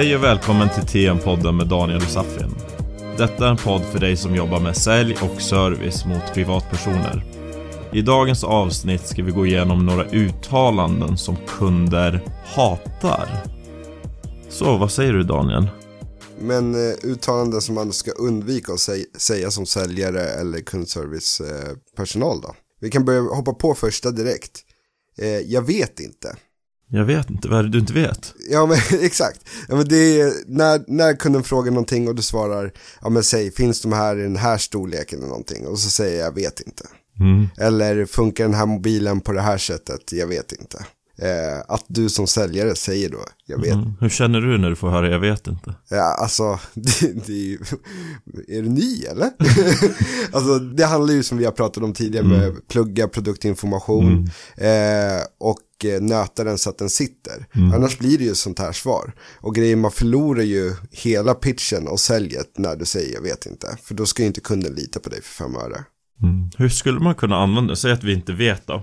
Hej och välkommen till TM-podden med Daniel och Safin. Detta är en podd för dig som jobbar med sälj och service mot privatpersoner. I dagens avsnitt ska vi gå igenom några uttalanden som kunder hatar. Så, vad säger du Daniel? Men eh, uttalanden som man ska undvika att säga som säljare eller kundservicepersonal eh, då. Vi kan börja hoppa på första direkt. Eh, jag vet inte. Jag vet inte, vad är det du inte vet? Ja men exakt. Ja, men det är när, när kunden frågar någonting och du svarar, ja men säg, finns de här i den här storleken eller någonting? Och så säger jag, jag vet inte. Mm. Eller funkar den här mobilen på det här sättet? Jag vet inte. Eh, att du som säljare säger då, jag vet. Mm. Hur känner du när du får höra jag vet inte? Ja, alltså, det, det är ju, är du ny eller? alltså, det handlar ju som vi har pratat om tidigare Mm. med plugga produktinformation eh, och nöta den så att den sitter. Mm. Annars blir det ju sånt här svar. Och grejen, man förlorar ju hela pitchen och säljet när du säger jag vet inte. För då ska ju inte kunden lita på dig för fem öre. Mm. Hur skulle man kunna använda, säg att vi inte vet då.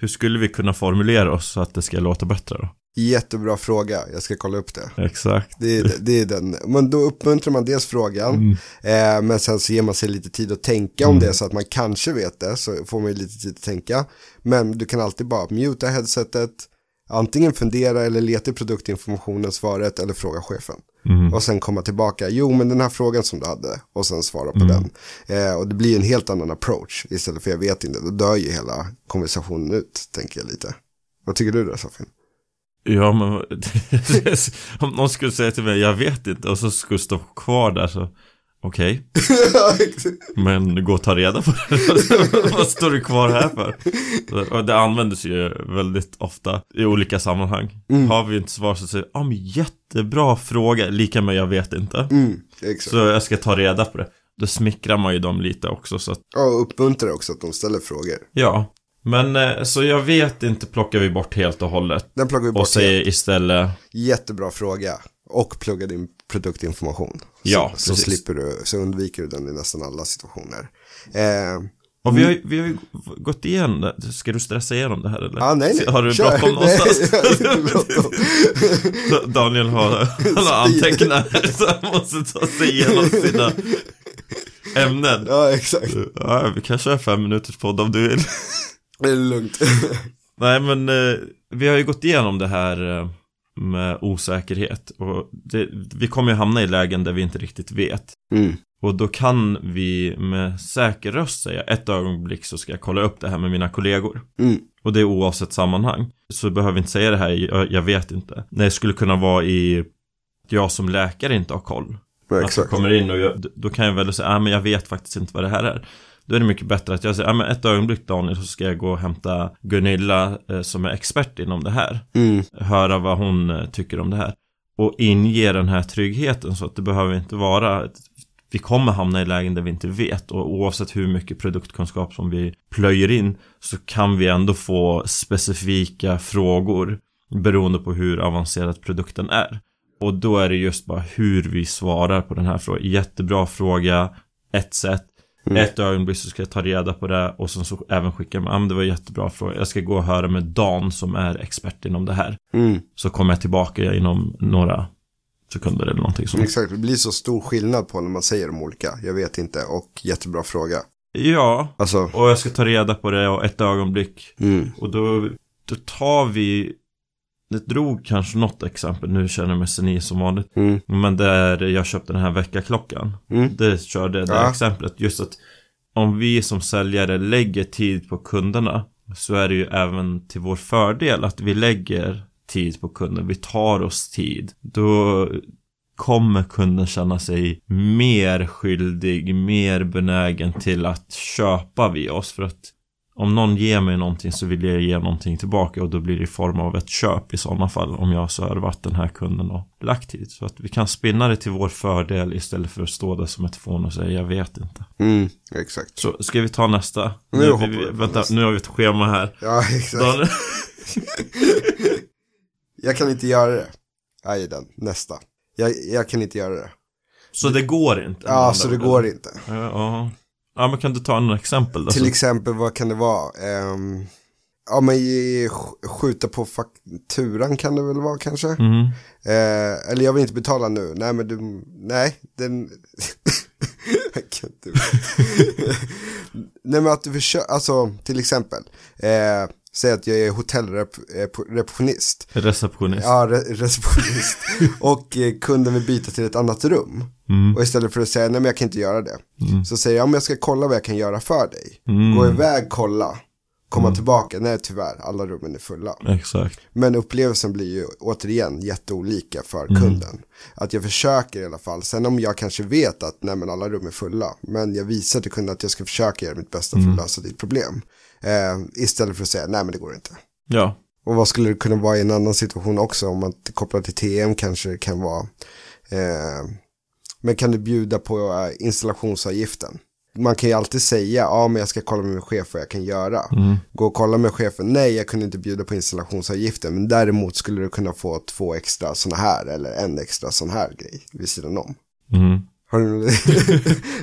Hur skulle vi kunna formulera oss så att det ska låta bättre då? Jättebra fråga, jag ska kolla upp det. Exakt. Det är, det är den. Men då uppmuntrar man dels frågan, Mm. eh, men sen så ger man sig lite tid att tänka om det så att man kanske vet det, så får man lite tid att tänka. Men du kan alltid bara muta headsetet, antingen fundera eller leta i produktinformationen, svaret eller fråga chefen. Mm. Och sen komma tillbaka, jo men den här frågan som du hade, och sen svara på Mm. den. Eh, och det blir en helt annan approach, istället för jag vet inte, då dör ju hela konversationen ut, tänker jag lite. Vad tycker du då Safin? Ja men om någon skulle säga till mig jag vet inte och så skulle stå kvar där så Okej, men gå och ta reda på det. Vad står du kvar här för? Och det används ju väldigt ofta i olika sammanhang. Har vi inte svar så säger ja men jättebra fråga, lika med jag vet inte. mm. Så jag ska ta reda på det. Då smickrar man ju dem lite också så att, Ja, och uppmuntrar också att de ställer frågor. ja. Men eh, så jag vet inte plockar vi bort helt och hållet. Den plockar vi bort Och säger istället Jättebra fråga. Och plugga din produktinformation. Så, Ja, så precis. slipper du, så undviker du den i nästan alla situationer. Eh, Och vi har, ju- vi har ju gått det. Ska du stressa igenom det här eller? ah, nej, nej. Har du bråttom någonstans? Nej. Daniel har, han har antecknat så han måste ta sig igenom sina ämnen. ja, exakt. Ja, vi kan köra fem minuters podd om du vill. Det är lugnt. Nej, men eh, vi har ju gått igenom det här eh, med osäkerhet. Och det, vi kommer ju hamna i lägen där vi inte riktigt vet. Mm. Och då kan vi med säker röst säga ett ögonblick så ska jag kolla upp det här med mina kollegor. Mm. Och det är oavsett sammanhang. Så behöver vi inte säga det här, jag, jag vet inte. Nej, det skulle kunna vara i jag som läkare inte har koll. Ja, Alltså exakt. kommer in och jag, då kan jag väl säga, ah, men jag vet faktiskt inte vad det här är. Då är det mycket bättre att jag säger, ah, men ett ögonblick Daniel så ska jag gå och hämta Gunilla eh, som är expert inom det här. Mm. Höra vad hon eh, tycker om det här. Och inge den här tryggheten så att det behöver inte vara ett, vi kommer hamna i lägen där vi inte vet och oavsett hur mycket produktkunskap som vi plöjer in så kan vi ändå få specifika frågor beroende på hur avancerad produkten är. Och då är det just bara hur vi svarar på den här frågan. Jättebra fråga, ett sätt. Ett ögonblick så ska jag ta reda på det och sen så även skicka med, ah, men det var en jättebra fråga. Jag ska gå och höra med Dan som är expert inom det här. Mm. Så kommer jag tillbaka inom några sekunder eller någonting sånt. Exakt, det blir så stor skillnad på när man säger de olika. Jag vet inte och jättebra fråga. Ja, Alltså, och jag ska ta reda på det och ett ögonblick. mm. Och då, då tar vi det drog kanske något exempel, nu känner jag mig senil som vanligt. Mm. Men där jag köpte den här väckarklockan. Mm. Det körde det Ja. exemplet. Just att om vi som säljare lägger tid på kunderna så är det ju även till vår fördel att vi lägger tid på kunden. Vi tar oss tid. Då kommer kunden känna sig mer skyldig, mer benägen till att köpa via oss. För att om någon ger mig någonting så vill jag ge någonting tillbaka och då blir det i form av ett köp i sådana fall om jag har servat den här kunden och lagt tid. Så att vi kan spinna det till vår fördel istället för att stå där som ett fån och säga jag vet inte. Mm. Exakt. Så ska vi ta nästa? Nu hoppar vi, vänta, nästa. nu har vi ett schema här. Ja, exakt. Jag kan inte göra det. Aj den, nästa. Jag, jag kan inte göra det. så det går inte? Ja, så det går inte. Ja, ja. Ja, men kan du ta några exempel då? Till exempel, vad kan det vara? Ehm, Ja men skjuta på fakturan kan det väl vara kanske. Mm. Eh, eller jag vill inte betala nu. Nej men du, nej den. jag kan inte. nej men att du försöker, alltså till exempel. Eh, säg att jag är hotellreceptionist. Receptionist. Ja, re receptionist. och eh, kunden vill byta till ett annat rum. Mm. Och istället för att säga nej men jag kan inte göra det. Mm. Så säger jag om jag ska kolla vad jag kan göra för dig. Mm. Gå iväg, kolla. Komma tillbaka, nej tyvärr, alla rummen är fulla. Exakt. Men upplevelsen blir ju återigen jätteolika för kunden. Att jag försöker i alla fall. Sen om jag kanske vet att nej men alla rum är fulla. Men jag visar till kunden att jag ska försöka göra mitt bästa för att lösa ditt problem. Eh, istället för att säga nej men det går inte. Ja. Och vad skulle det kunna vara i en annan situation också? Om man kopplar till TM kanske det kan vara. Eh, men kan du bjuda på eh, installationsavgiften? Man kan ju alltid säga, ja men jag ska kolla med min chef vad jag kan göra. Gå och kolla med chefen, nej jag kunde inte bjuda på installationsavgiften. Men däremot skulle du kunna få två extra sådana här eller en extra sån här grej vid sidan om. Mm. Har du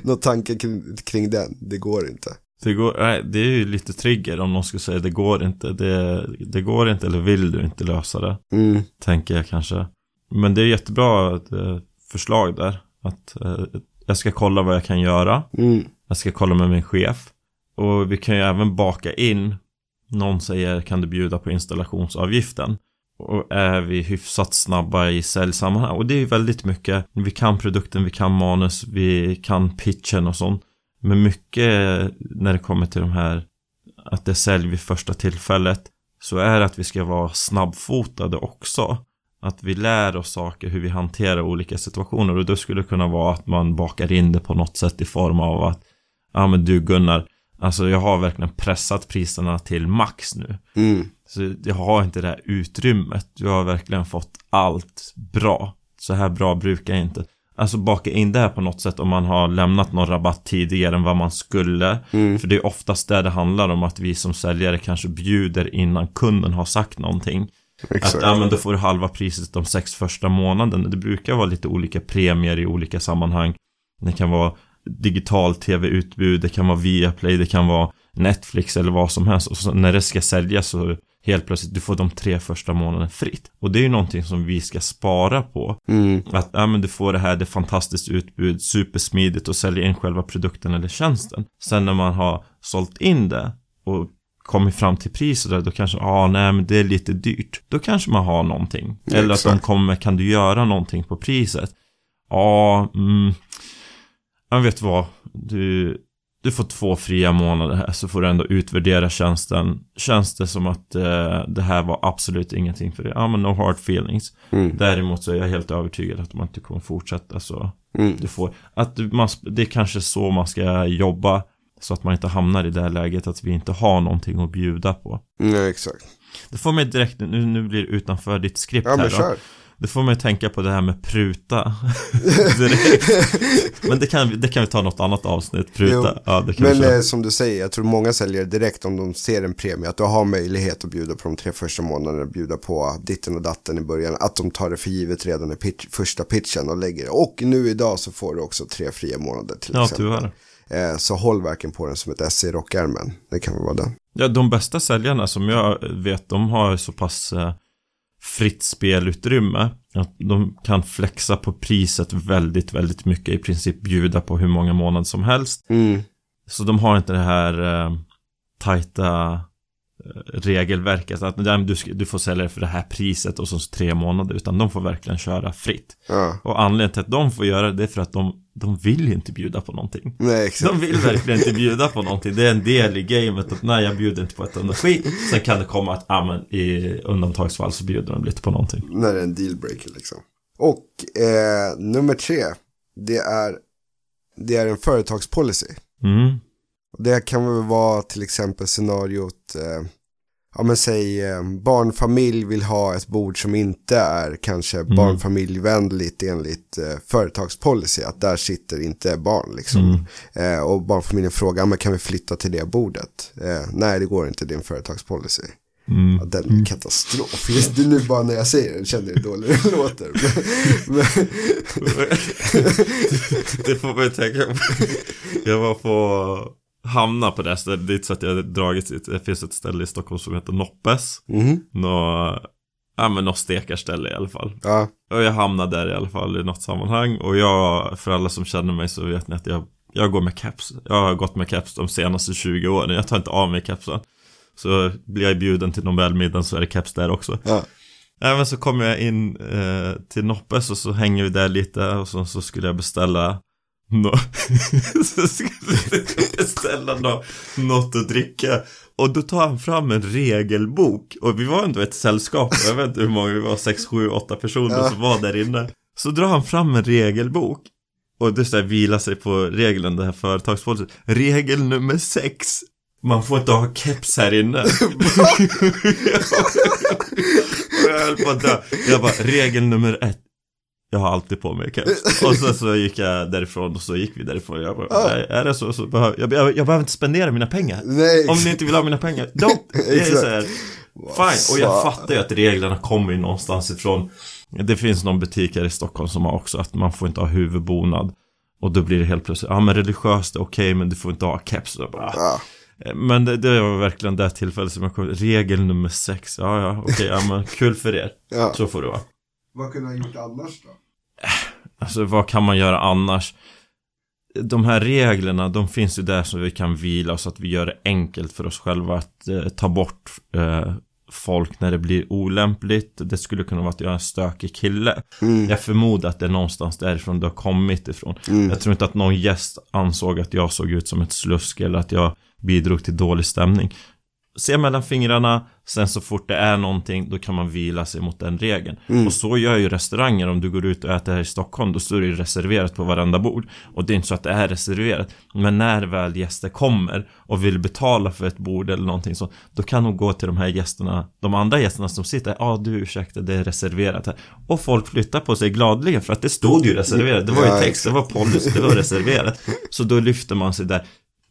någon tanke kring, kring den? Det går inte. Det, går, nej, det är ju lite trigger om någon skulle säga det går inte. Det, det går inte eller vill du inte lösa det. Mm, Tänker jag kanske. Men det är jättebra eh, förslag där. Att eh, jag ska kolla vad jag kan göra. mm, Jag ska kolla med min chef. Och vi kan ju även baka in. Någon säger kan du bjuda på installationsavgiften. Och är vi hyfsat snabba i säljsammanhang. Och det är ju väldigt mycket. Vi kan produkten, vi kan manus, vi kan pitchen och sånt. Men mycket när det kommer till de här att det är sälj vid första tillfället så är det att vi ska vara snabbfotade också. Att vi lär oss saker, hur vi hanterar olika situationer och då skulle det kunna vara att man bakar in det på något sätt i form av att Ja men du Gunnar, alltså jag har verkligen pressat priserna till max nu. mm, Så jag har inte det här utrymmet. Du har verkligen fått allt bra. Så här bra brukar jag inte. Alltså baka in det här på något sätt om man har lämnat någon rabatt tidigare än vad man skulle. mm, För det är oftast det det handlar om att vi som säljare kanske bjuder innan kunden har sagt någonting. Att exakt. ja, men då får du halva priset de sex första månaderna. Det brukar vara lite olika premier i olika sammanhang. Det kan vara digital tv-utbud, det kan vara Viaplay, det kan vara Netflix eller vad som helst. Och när det ska säljas så helt plötsligt, du får de tre första månaderna fritt. Och det är ju någonting som vi ska spara på. Mm, Att ja, men du får det här, det är fantastiskt utbud, supersmidigt och sälja in själva produkten eller tjänsten. Sen när man har sålt in det och kommit fram till priset där, då kanske, ja ah, nej men det är lite dyrt. Då kanske man har någonting. Ja, Eller att de exakt. kommer, kan du göra någonting på priset? Ja, mm, jag vet vad, du, du får två fria månader här så får du ändå utvärdera tjänsten. Känns det som att eh, det här var absolut ingenting för dig? Ja men no hard feelings. mm, Däremot så är jag helt övertygad att man inte kommer fortsätta så mm. du får att du, man, det är kanske så man ska jobba så att man inte hamnar i det här läget att vi inte har någonting att bjuda på. Nej, exakt. Det får mig direkt, nu, nu blir det utanför ditt skript Ja, här men då. kör. Det får mig att tänka på det här med pruta. Men det kan, det kan vi ta något annat avsnitt, pruta. Jo. Ja, det kan vi Men eh, som du säger, jag tror många säljare direkt om de ser en premie, att du har möjlighet att bjuda på de tre första månaderna, bjuda på ditten och datten i början, att de tar det för givet redan i pitch, första pitchen och lägger det. Och nu idag så får du också tre fria månader till Ja, exempel. tyvärr. Eh, så håll verkligen på den som ett S i rockärmen. Det kan väl vara det. Ja, de bästa säljarna som jag vet, de har så pass eh, fritt spelutrymme. Att de kan flexa på priset väldigt, väldigt mycket. I princip bjuda på hur många månader som helst. Mm. Så de har inte det här eh, tajta regelverket. Att nej, du, får sälja det för det här priset och så tre månader. Utan de får verkligen köra fritt. Ja. Och anledningen till att de får göra det är för att de, de vill inte bjuda på någonting. Nej, exakt. De vill verkligen inte bjuda på någonting. Det är en del i gamet att nej, jag bjuder inte på ett enda skit. Sen kan det komma att, ja men i undantagsfall så bjuder de lite på någonting. När det är en dealbreaker liksom. Och eh, nummer tre, det är, det är en företagspolicy. Mm. Det kan väl vara till exempel scenariot, eh, ja men säg eh, barnfamilj vill ha ett bord som inte är kanske barnfamiljvänligt enligt eh, företagspolicy, att där sitter inte barn liksom. Eh, och barnfamiljen frågar, men kan vi flytta till det bordet? Eh, nej, det går inte, det är en företagspolicy. Mm. Ja, den är katastrof. Just nu bara när jag säger den känner jag hur dåligt det låter. Men, men, det får man ju tänka på. Jag var på hamna på det stället. Det inte så att jag dragit dit. Det finns ett ställe i Stockholm som heter Noppes. Mhm. Nå, ja men något stekarställe i alla fall. Ja. Och jag hamnade där i alla fall i något sammanhang. Och jag, för alla som känner mig så vet ni att jag, jag går med caps. Jag har gått med caps de senaste 20 åren. Jag tar inte av mig capsen. Så blir jag bjuden till Nobelmiddagen så är det caps där också. Ja. Även så kommer jag in eh, till Noppes och så hänger vi där lite och så, så skulle jag beställa no så skulle beställa no något att dricka och då tar han fram en regelbok och vi var ändå ett sällskap, jag vet inte hur många vi var, sex, sju, åtta personer Ja. som var där inne Så drar han fram en regelbok och det så här, vila sig på regeln, det här företagspolicyn Regel nummer sex man får inte ha keps här inne. Jag höll på att dö. Jag bara, regel nummer ett. Jag har alltid på mig keps. Och så, så gick jag därifrån och så gick vi därifrån. Jag bara, Ja. "Nej, är det så, så behöver jag, jag, jag behöver inte spendera mina pengar. Nej. Om ni inte vill ha mina pengar, don't. Det är Exakt. så här, fine. Och jag fattar ju att reglerna kommer ju någonstans ifrån. Det finns någon butik här i Stockholm som har också att man får inte ha huvudbonad. Och då blir det helt plötsligt, ja men religiöst är okej men du får inte ha keps. Och bara, men det, det var verkligen det tillfället som jag kom Regel nummer sex, ja ja okej, ja men kul för er. Ja. Så får det vara. Vad kunde han gjort annars då? Alltså vad kan man göra annars? De här reglerna, de finns ju där så vi kan vila så att vi gör det enkelt för oss själva att eh, ta bort eh, folk när det blir olämpligt. Det skulle kunna vara att jag är en stökig kille. Mm. Jag förmodar att det är någonstans därifrån det har kommit ifrån. Mm. Jag tror inte att någon gäst ansåg att jag såg ut som ett slusk eller att jag bidrog till dålig stämning. Se mellan fingrarna, sen så fort det är någonting, då kan man vila sig mot den regeln. Mm. Och så gör ju restauranger, om du går ut och äter här i Stockholm, då står det ju reserverat på varenda bord. Och det är inte så att det är reserverat. Men när väl gäster kommer och vill betala för ett bord eller någonting så, då kan de gå till de här gästerna, de andra gästerna som sitter, ja ah, du ursäkta, det är reserverat här. Och folk flyttar på sig gladeligen för att det stod ju reserverat, det var ju text, det var policy, det var reserverat. Så då lyfter man sig där.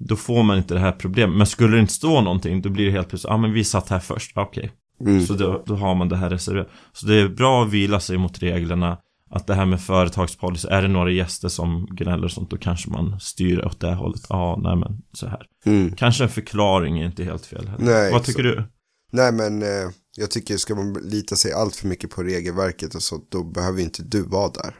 Då får man inte det här problemet. Men skulle det inte stå någonting, då blir det helt plötsligt, ja ah, men vi satt här först, okej. Mm. Så då, då har man det här reserverat. Så det är bra att vila sig mot reglerna. Att det här med företagspolicy, är det några gäster som gnäller och sånt, då kanske man styr åt det hållet. Ja, nej men så här. Mm. Kanske en förklaring är inte helt fel heller. Nej, Vad tycker du? Nej men eh, jag tycker ska man lita sig allt för mycket på regelverket och så då behöver inte du vara där.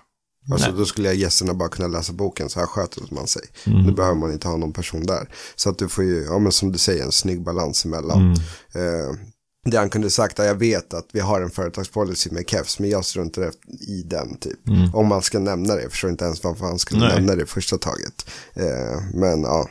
Alltså Nej. då skulle jag gästerna bara kunna läsa boken, så här sköter man sig. Mm. Nu behöver man inte ha någon person där. Så att du får ju, ja men som du säger, en snygg balans emellan. Mm. Eh, det han kunde sagt, jag vet att vi har en företagspolicy med KEFs, men jag struntar i den typ. Mm. Om man ska nämna det, jag förstår inte ens varför han skulle Nej. nämna det första taget. Eh, men ja.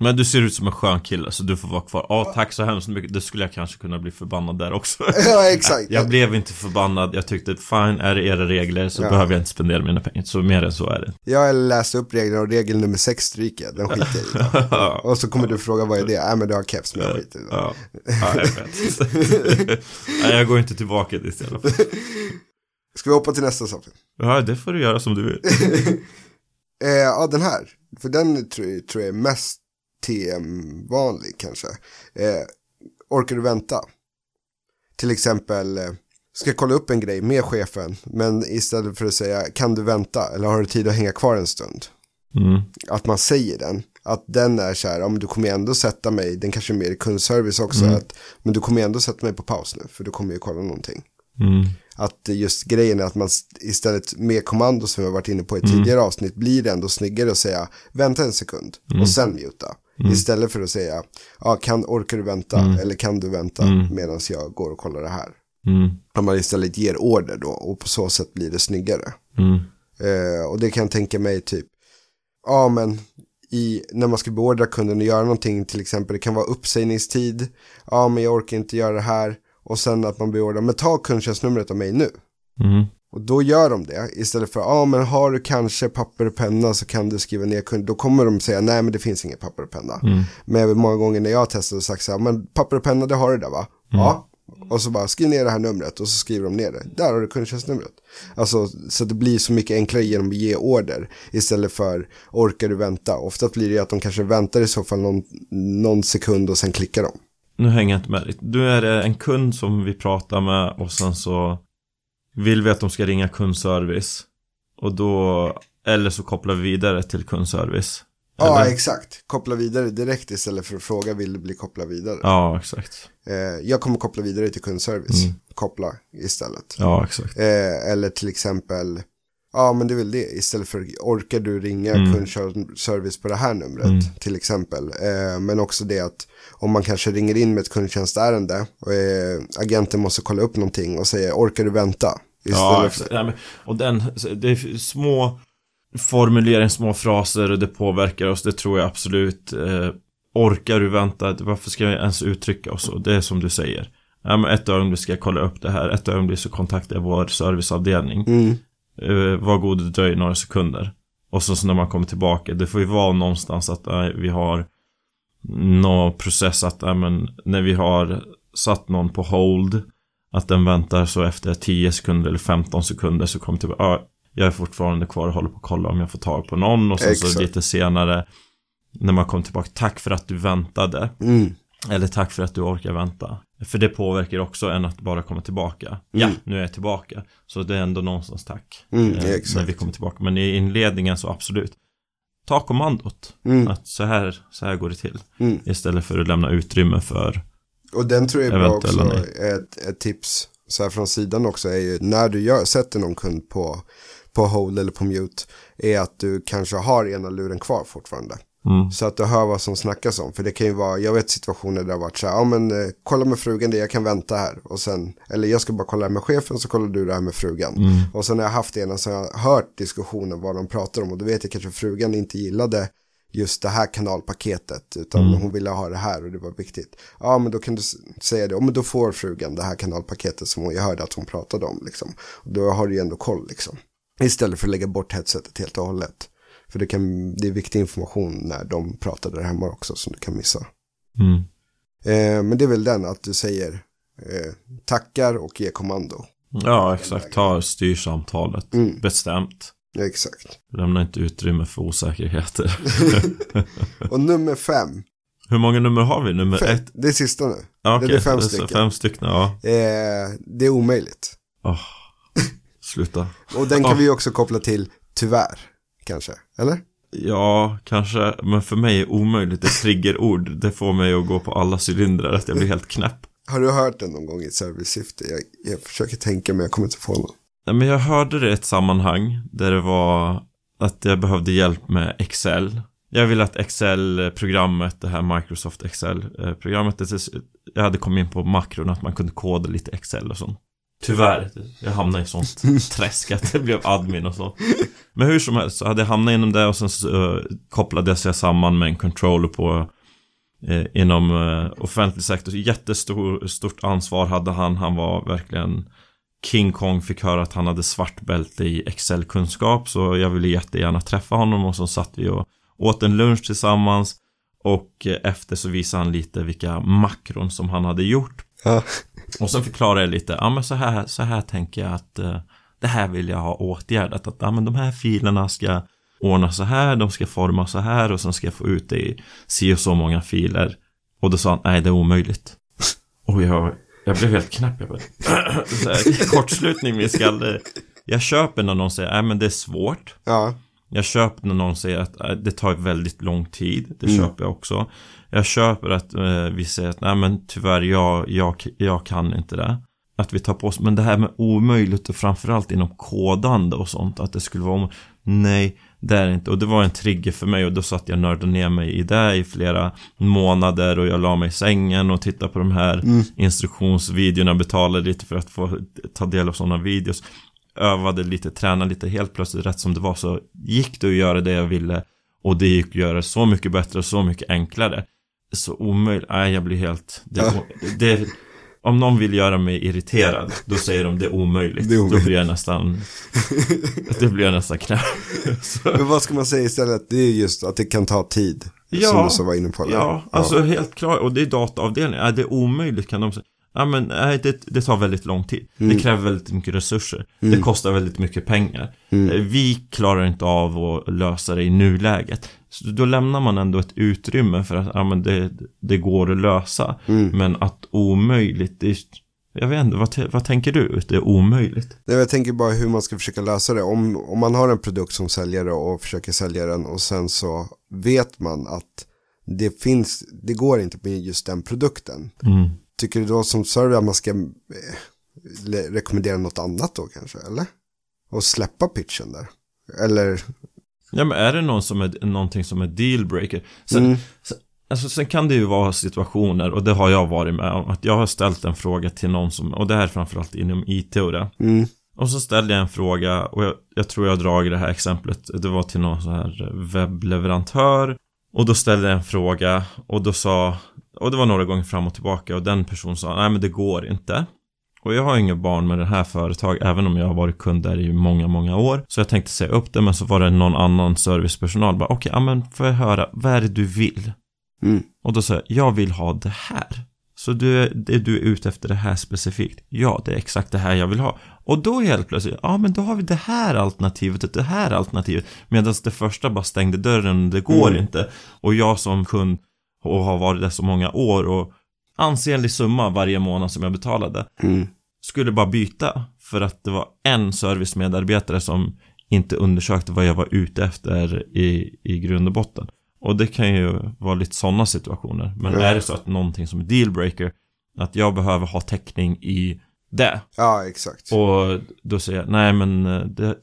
Men du ser ut som en skön kille, så du får vara kvar. Ja, tack så hemskt mycket. Det skulle jag kanske kunna bli förbannad där också. ja, exakt. Jag blev inte förbannad, jag tyckte fine, är det era regler så Ja. behöver jag inte spendera mina pengar. Så mer än så är det. Jag läste upp reglerna och regel nummer sex stryker jag, den skiter jag i. ja, Och så kommer du fråga vad är det? Nej men du har keps men jag skiter i det. ja, jag vet. Nej, jag går inte tillbaka dit i alla fall. Ska vi hoppa till nästa sak? Ja, det får du göra som du vill. Eh, ja den här, för den tror, tror jag är mest TM-vanlig kanske. Eh, orkar du vänta? Till exempel, eh, ska kolla upp en grej med chefen, men istället för att säga kan du vänta eller har du tid att hänga kvar en stund? Mm. Att man säger den. Att den är så här, men du kommer ändå sätta mig, den kanske är mer i kundservice också, Mm. att, men du kommer ändå sätta mig på paus nu, för du kommer ju kolla någonting. Mm. Att just grejen är att man st- istället med kommando som vi har varit inne på i Mm. tidigare avsnitt blir det ändå snyggare att säga vänta en sekund Mm. och sen muta. Istället för att säga ja, kan, orkar du vänta eller kan du vänta Mm. medan jag går och kollar det här. Mm. Om man istället ger order då och på så sätt blir det snyggare. Mm. Eh, och det kan jag tänka mig typ, ja men i, när man ska beordra kunden att göra någonting, till exempel det kan vara uppsägningstid, ja men jag orkar inte göra det här, och sen att man beordrar, men ta kundtjänstnumret av mig nu. Mm. Och då gör de det, istället för, ja men har du kanske papper och penna så kan du skriva ner kund, då kommer de säga, nej men det finns inget papper och penna. Mm. Men många gånger när jag har testat och sagt så här, men papper och penna det har du där va? Ja. Och så bara skriv ner det här numret och så skriver de ner det. Där har du kundtjänstnumret. Alltså så det blir så mycket enklare genom att ge order istället för orkar du vänta. Ofta blir det ju att de kanske väntar i så fall någon, någon sekund och sen klickar de. Nu hänger jag inte med. Du är en kund som vi pratar med och sen så vill vi att de ska ringa kundservice. Och då, eller så kopplar vi vidare till kundservice. Ja, Eller? exakt. Koppla vidare direkt istället för att fråga vill du bli kopplad vidare. Ja, exakt. Eh, jag kommer koppla vidare till kundservice. Mm. Koppla istället. Ja, exakt. Eh, eller till exempel, ja men det är väl det. Istället för orkar du ringa Mm. kundservice på det här numret Mm. till exempel. Eh, men också det att om man kanske ringer in med ett kundtjänstärende och eh, agenten måste kolla upp någonting och säger orkar du vänta? Ja, för. Ja, men, och den, det är små formuleringar, små fraser och det påverkar oss, det tror jag absolut. Eh, orkar du vänta? Varför ska jag ens uttrycka oss så? Det är som du säger. Ja, men ett ögonblick ska jag kolla upp det här, ett ögonblick så kontaktar jag vår serviceavdelning. mm, Eh, var god dröj några sekunder. Och så, så när man kommer tillbaka, det får ju vara någonstans att eh, vi har någon process att, äh, men, när vi har satt någon på hold, att den väntar så efter 10 sekunder eller 15 sekunder så kommer tillbaka, ah, jag är fortfarande kvar och håller på att kolla om jag får tag på någon och sen så Exakt. lite senare när man kommer tillbaka, tack för att du väntade. mm, Eller tack för att du orkar vänta. För det påverkar också än att bara komma tillbaka. Mm. Ja, nu är jag tillbaka. Så det är ändå någonstans tack. Mm, eh. När vi kommer tillbaka. Men i inledningen så absolut. Ta kommandot. mm, Att så här, så här går det till. mm. Istället för att lämna utrymme för Och den tror jag är bra också. Ett, ett tips så här från sidan också är ju när du gör, sätter någon kund på, på hold eller på mute är att du kanske har ena luren kvar fortfarande. Mm, Så att du hör vad som snackas om. För det kan ju vara, jag vet situationer där det har varit så här, ja men eh, kolla med frugan det, jag kan vänta här. Och sen, eller jag ska bara kolla med chefen så kollar du det här med frugan. mm, Och sen har jag haft ena så har jag hört diskussionen vad de pratar om. Och då vet jag kanske frugan inte gillade just det här kanalpaketet. Utan Mm. hon ville ha det här och det var viktigt. Ja men då kan du säga det, ja men då får frugan det här kanalpaketet som jag hörde att hon pratade om. Liksom. Och då har du ju ändå koll liksom. Istället för att lägga bort headsetet helt och hållet. För det, kan, det är viktig information när de pratar där hemma också som du kan missa. mm. Eh, men det är väl den att du säger eh, tackar och ger kommando. Ja, exakt. Ta styrsamtalet. Mm. Bestämt. Exakt. Lämna inte utrymme för osäkerheter. Och nummer fem. Hur många nummer har vi? Nummer fem ett? det är sista nu. Ja, det okej. är fem stycken. Fem stycken, ja. Eh, det är omöjligt. Åh, sluta. Och den kan Ja. vi också koppla till tyvärr. Kanske. Eller? Ja, kanske. Men för mig är omöjligt ett triggerord. Det får mig att gå på alla cylindrar. Att jag blir helt knäpp. Har du hört den någon gång i ett servicesyfte? Jag, jag försöker tänka men jag kommer inte få någon. Nej, men jag hörde det i ett sammanhang där det var att jag behövde hjälp med Excel. Jag ville att Excel-programmet, det här Microsoft Excel-programmet, jag hade kommit in på makron att man kunde koda lite Excel och sånt. Tyvärr, jag hamnade i sånt träsk att det blev admin och så. Men hur som helst så hade jag hamnat inom det och sen så eh, kopplades jag samman med en controller på eh, inom eh, offentlig sektor. Jättestort stort ansvar hade han. Han var verkligen King Kong fick höra att han hade svart bälte i Excel-kunskap så jag ville jättegärna träffa honom och så satt vi och åt en lunch tillsammans och efter så visade han lite vilka makron som han hade gjort Ja. och sen förklarade jag lite, ja men så här, så här tänker jag att eh, det här vill jag ha åtgärdat. Att ja, men de här filerna ska ordna så här, de ska forma så här och sen ska jag få ut det i si och så många filer. Och då sa han, nej det är omöjligt. Och jag, jag blev helt knäpp. Jag bara, så här, kortslutning i min skalle. Jag köper när någon säger, nej men det är svårt. Ja. Jag köper när någon säger att äh, det tar väldigt lång tid. Det Mm. köper jag också. Jag köper att eh, vi säger att nej men tyvärr jag, jag, jag kan inte det. Att vi tar på oss, men det här med omöjligt och framförallt inom kodande och sånt. Att det skulle vara. Nej, det är det inte. Och det var en trigger för mig och då satt jag och nördade ner mig i det i flera månader och jag la mig i sängen och tittade på de här Mm. instruktionsvideorna, betalade lite för att få ta del av sådana videos övade lite, tränade lite, helt plötsligt rätt som det var så gick det att göra det jag ville och det gick att göra så mycket bättre och så mycket enklare. Så omöjligt, nej jag blir helt, det, Ja. det, om någon vill göra mig irriterad, då säger de det är omöjligt. Det är omöjligt. Då blir jag nästan, då blir jag nästan. Så- Men vad ska man säga istället? Det är just att det kan ta tid. Ja, som du så var inne på. där. Ja, alltså helt klart. Och det är dataavdelningen. Är det omöjligt kan de säga. Ja men nej, det, det tar väldigt lång tid. Mm. Det kräver väldigt mycket resurser. Det kostar väldigt mycket pengar. Mm. Eh, Vi klarar inte av att lösa det i nuläget. Så då lämnar man ändå ett utrymme för att ja, men det, det går att lösa. Mm. Men att omöjligt, det, Jag vet inte, vad, vad tänker du? Det är omöjligt. Nej, jag tänker bara hur man ska försöka lösa det. Om, om man har en produkt som säljare och försöker sälja den och sen så vet man att det finns, det går inte med just den produkten. Tycker du då som server att man ska eh, rekommendera något annat då kanske, eller? Och släppa pitchen där? Eller? Ja, men är det någon som är, någonting som är dealbreaker? Sen, Mm. sen, alltså, sen kan det ju vara situationer, och det har jag varit med om, att jag har ställt en fråga till någon som, och det här är framförallt inom IT och det. Mm. Och så ställde jag en fråga, och jag, jag tror jag har dragit det här exemplet, det var till någon sån här webbleverantör. Och då ställde jag en fråga, och då sa, och det var några gånger fram och tillbaka, och den personen sa, nej men det går inte. Och jag har inga barn med det här företaget, även om jag har varit kund där i många, många år. Så jag tänkte säga upp det, men så var det någon annan servicepersonal. Bara, Okej, ja men får jag höra, vad är det du vill? Mm. Och då sa jag, jag vill ha det här. Så du, är- det du är ute efter det här specifikt? Ja, det är exakt det här jag vill ha. Och då helt plötsligt, ja men då har vi det här alternativet och det här alternativet. Medan det första bara stängde dörren, det går Mm. inte. Och jag som kund och har varit där så många år och ansenlig summa varje månad som jag betalade Mm. skulle bara byta för att det var en servicemedarbetare som inte undersökte vad jag var ute efter i, i grund och botten. Och det kan ju vara lite sådana situationer. Men Ja. är det så att någonting som är dealbreaker, att jag behöver ha täckning i det. Ja, exakt. Och då säger jag, nej men eh, det,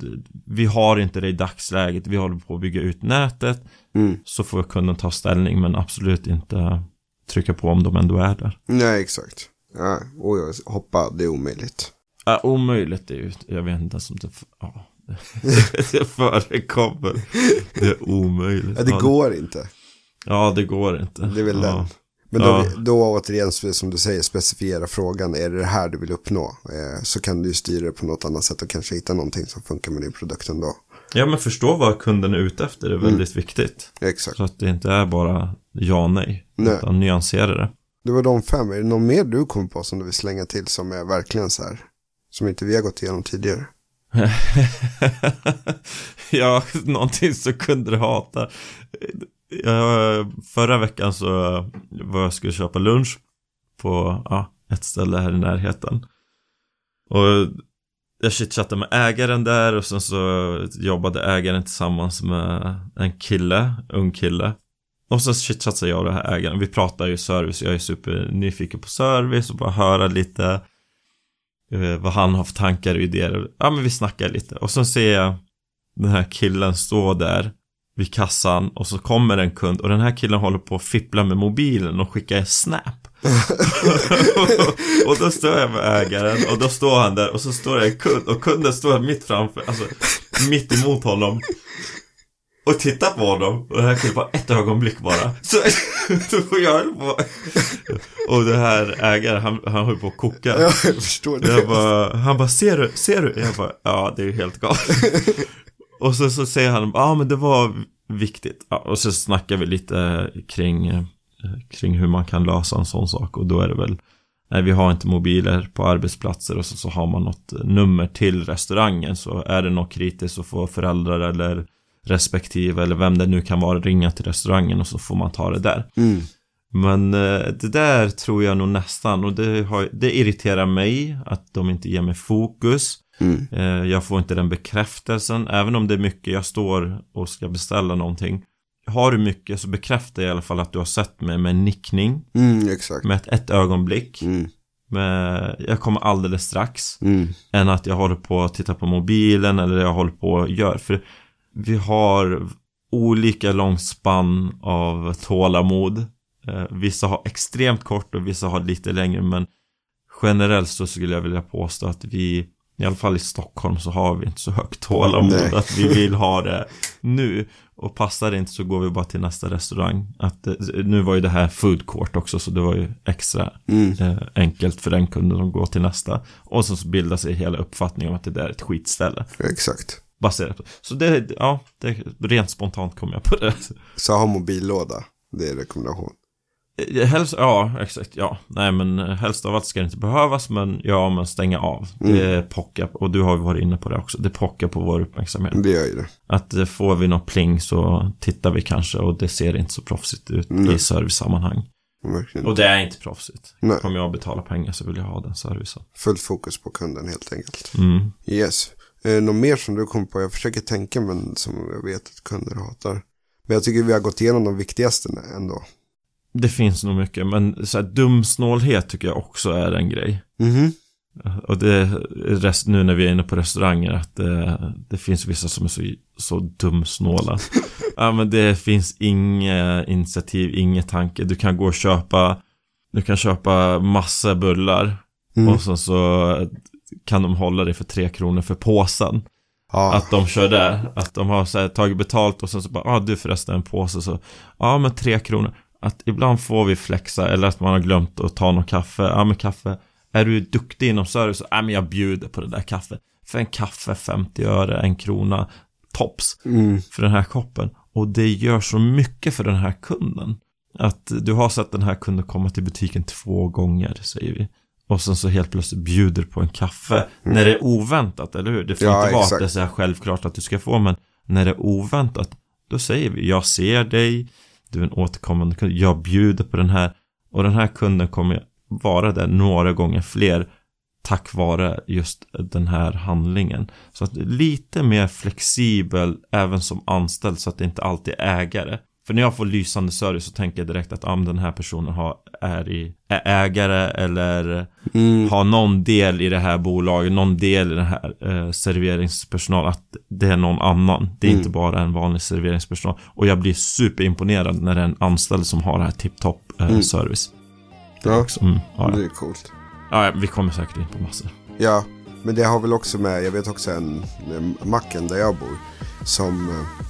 vi har inte det i dagsläget, vi håller på att bygga ut nätet. Mm. Så får kunden ta ställning, men absolut inte trycka på om de ändå är där. Nej, exakt. Ja, och jag hoppa, det är omöjligt. Ja, omöjligt är ju, jag vet inte ens om det, ja, det förekommer. Det är omöjligt. Ja, det går inte. Ja, det går inte. Det är väl ja. den. Men då, Ja. då återigen, som du säger, specifiera frågan. Är det det här du vill uppnå? Eh, så kan du styra det på något annat sätt och kanske hitta någonting som funkar med din produkt ändå. Ja, men förstå vad kunden är ute efter är väldigt Mm. viktigt. Exakt. Så att det inte är bara ja, nej. Nej. Utan nyansera det. Det var de fem. Är det någon mer du kommer på som du vill slänga till som är verkligen så här? Som inte vi har gått igenom tidigare. ja, någonting som kunder hatar. Förra veckan så var jag skulle köpa lunch på ja, ett ställe här i närheten. Och jag chitchattade med ägaren där och sen så jobbade ägaren tillsammans med en kille, ung kille. Och så chitchattade jag och den här ägaren. Vi pratar ju service, jag är supernyfiken på service och bara höra lite eh, vad han har för tankar och idéer. Ja men vi snackar lite. Och sen ser jag den här killen stå där vid kassan och så kommer en kund och den här killen håller på att fippla med mobilen och skickar en snap. och då står jag med ägaren och då står han där och så står det en kund och kunden står mitt framför, alltså mitt emot honom. Och tittar på honom och det här killen bara ett ögonblick bara. Så, så jag höll på. Och det här ägaren, han, han höll på att koka. Ja, jag förstår det. Jag bara, han bara, ser du, ser du? Jag bara, ja det är ju helt galet. Och så, så säger han, ja ah, men det var viktigt. Ja, och så snackar vi lite kring, eh, kring hur man kan lösa en sån sak. Och då är det väl, nej vi har inte mobiler på arbetsplatser och så, så har man något nummer till restaurangen. Så är det något kritiskt så får föräldrar eller respektive eller vem det nu kan vara ringa till restaurangen och så får man ta det där. Mm. Men eh, det där tror jag nog nästan och det, har, det irriterar mig att de inte ger mig fokus. Mm. Eh, jag får inte den bekräftelsen, även om det är mycket jag står och ska beställa någonting. Har du mycket så bekräfta i alla fall att du har sett mig med en nickning, Mm, exakt. med ett, ett ögonblick. Mm. Med, jag kommer alldeles strax. Mm. Än att jag håller på att titta på mobilen eller jag håller på att göra. För vi har olika långt spann av tålamod. Eh, vissa har extremt kort och vissa har lite längre men generellt så skulle jag vilja påstå att vi i alla fall i Stockholm så har vi inte så högt tålamod Nej. att vi vill ha det nu. Och passar det inte så går vi bara till nästa restaurang. Att, eh, nu var ju det här food court också så det var ju extra Mm. eh, enkelt för den kunden som går till nästa. Och så bildar sig hela uppfattningen om att det där är ett skitställe. Exakt. Baserat på. Så det, ja, det, rent spontant kom jag på det. Så ha mobillåda. Det är rekommendation. Eh, Helst, ja, exakt, ja. Nej men eh, helst av allt ska det inte behövas, men ja, men stänga av. Det pockar, och du har ju varit inne på det också, det pockar på vår uppmärksamhet. Det gör ju det. Att eh, får vi något pling så tittar vi kanske och det ser inte så proffsigt ut Nej. i servicesammanhang. Verkligen. Och det är inte proffsigt. Nej. Kommer jag betala pengar så vill jag ha den servicen. Fullt fokus på kunden helt enkelt. Mm. Yes. Eh, något mer som du kom på? Jag försöker tänka men som jag vet att kunder hatar. Men jag tycker vi har gått igenom de viktigaste ändå. Det finns nog mycket, men så här, dumsnålhet tycker jag också är en grej. Mhm. Och det är rest, nu när vi är inne på restauranger att det, det finns vissa som är så, så dumsnåla. ja men det finns inget initiativ, inget tanke. Du kan gå och köpa, du kan köpa massa bullar Mm. och sen så kan de hålla dig för tre kronor för påsen. Ja. Att de kör där, att de har så här, tagit betalt och sen så bara, ja ah, du förresten en påse så, ja men tre kronor. Att ibland får vi flexa eller att man har glömt att ta någon kaffe, ja men kaffe. Är du duktig inom service, ja men jag bjuder på det där kaffet. För en kaffe 50 öre, en krona, tops. Mm. För den här koppen. Och det gör så mycket för den här kunden. Att du har sett den här kunden komma till butiken två gånger, säger vi. Och sen så helt plötsligt bjuder på en kaffe. När det är oväntat, eller hur? Det får Ja, inte vara exakt. att det är så här självklart att du ska få, men när det är oväntat, då säger vi, jag ser dig, du är en återkommande kund, jag bjuder på den här. Och den här kunden kommer vara där några gånger fler tack vare just den här handlingen. Så att lite mer flexibel även som anställd så att det inte alltid är ägare. För när jag får lysande service så tänker jag direkt att ah, den här personen har, är, i, är ägare eller Mm. har någon del i det här bolaget, någon del i den här eh, serveringspersonal, att det är någon annan. Det är Mm. inte bara en vanlig serveringspersonal. Och jag blir superimponerad när det är en anställd som har det här tipptopp eh, Mm. service. Ja, Också, mm, ja, det ja. är coolt. ja, vi kommer säkert in på massor. Ja, men det har väl också med, jag vet också en, en macken där jag bor. Som, eh,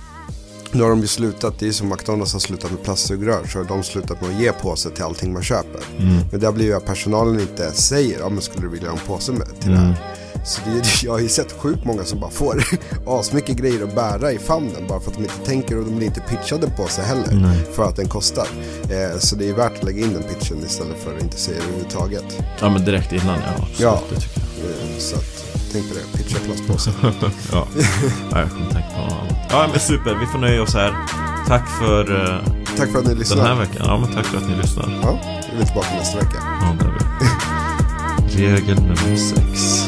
nu har de ju slutat, det är som McDonalds har slutat med plastsugrör. Så har de slutat med att ge påse till allting man köper. Mm. Men där blir ju att personalen inte säger, ja men skulle du vilja ha en påse med till det Mm. här? Så det, jag har ju sett sjukt många som bara får asmycket grejer att bära i famnen bara för att de inte tänker och de blir inte pitchade på sig heller Nej. för att den kostar. Eh, så det är värt att lägga in den pitchen istället för att inte säga det överhuvudtaget. Ja men direkt innan ja. absolut, Ja. Det tycker jag. Eh, så att, tänk på det, pitcha plastpåse. ja. ja, jag kommer tänka på. Ja men super, vi får nöja oss här. Tack för eh, Tack för att ni den lyssnade. här veckan. Ja men tack för att ni lyssnar. Ja, vi är tillbaka nästa vecka. Ja, det är vi. Regel nummer sex.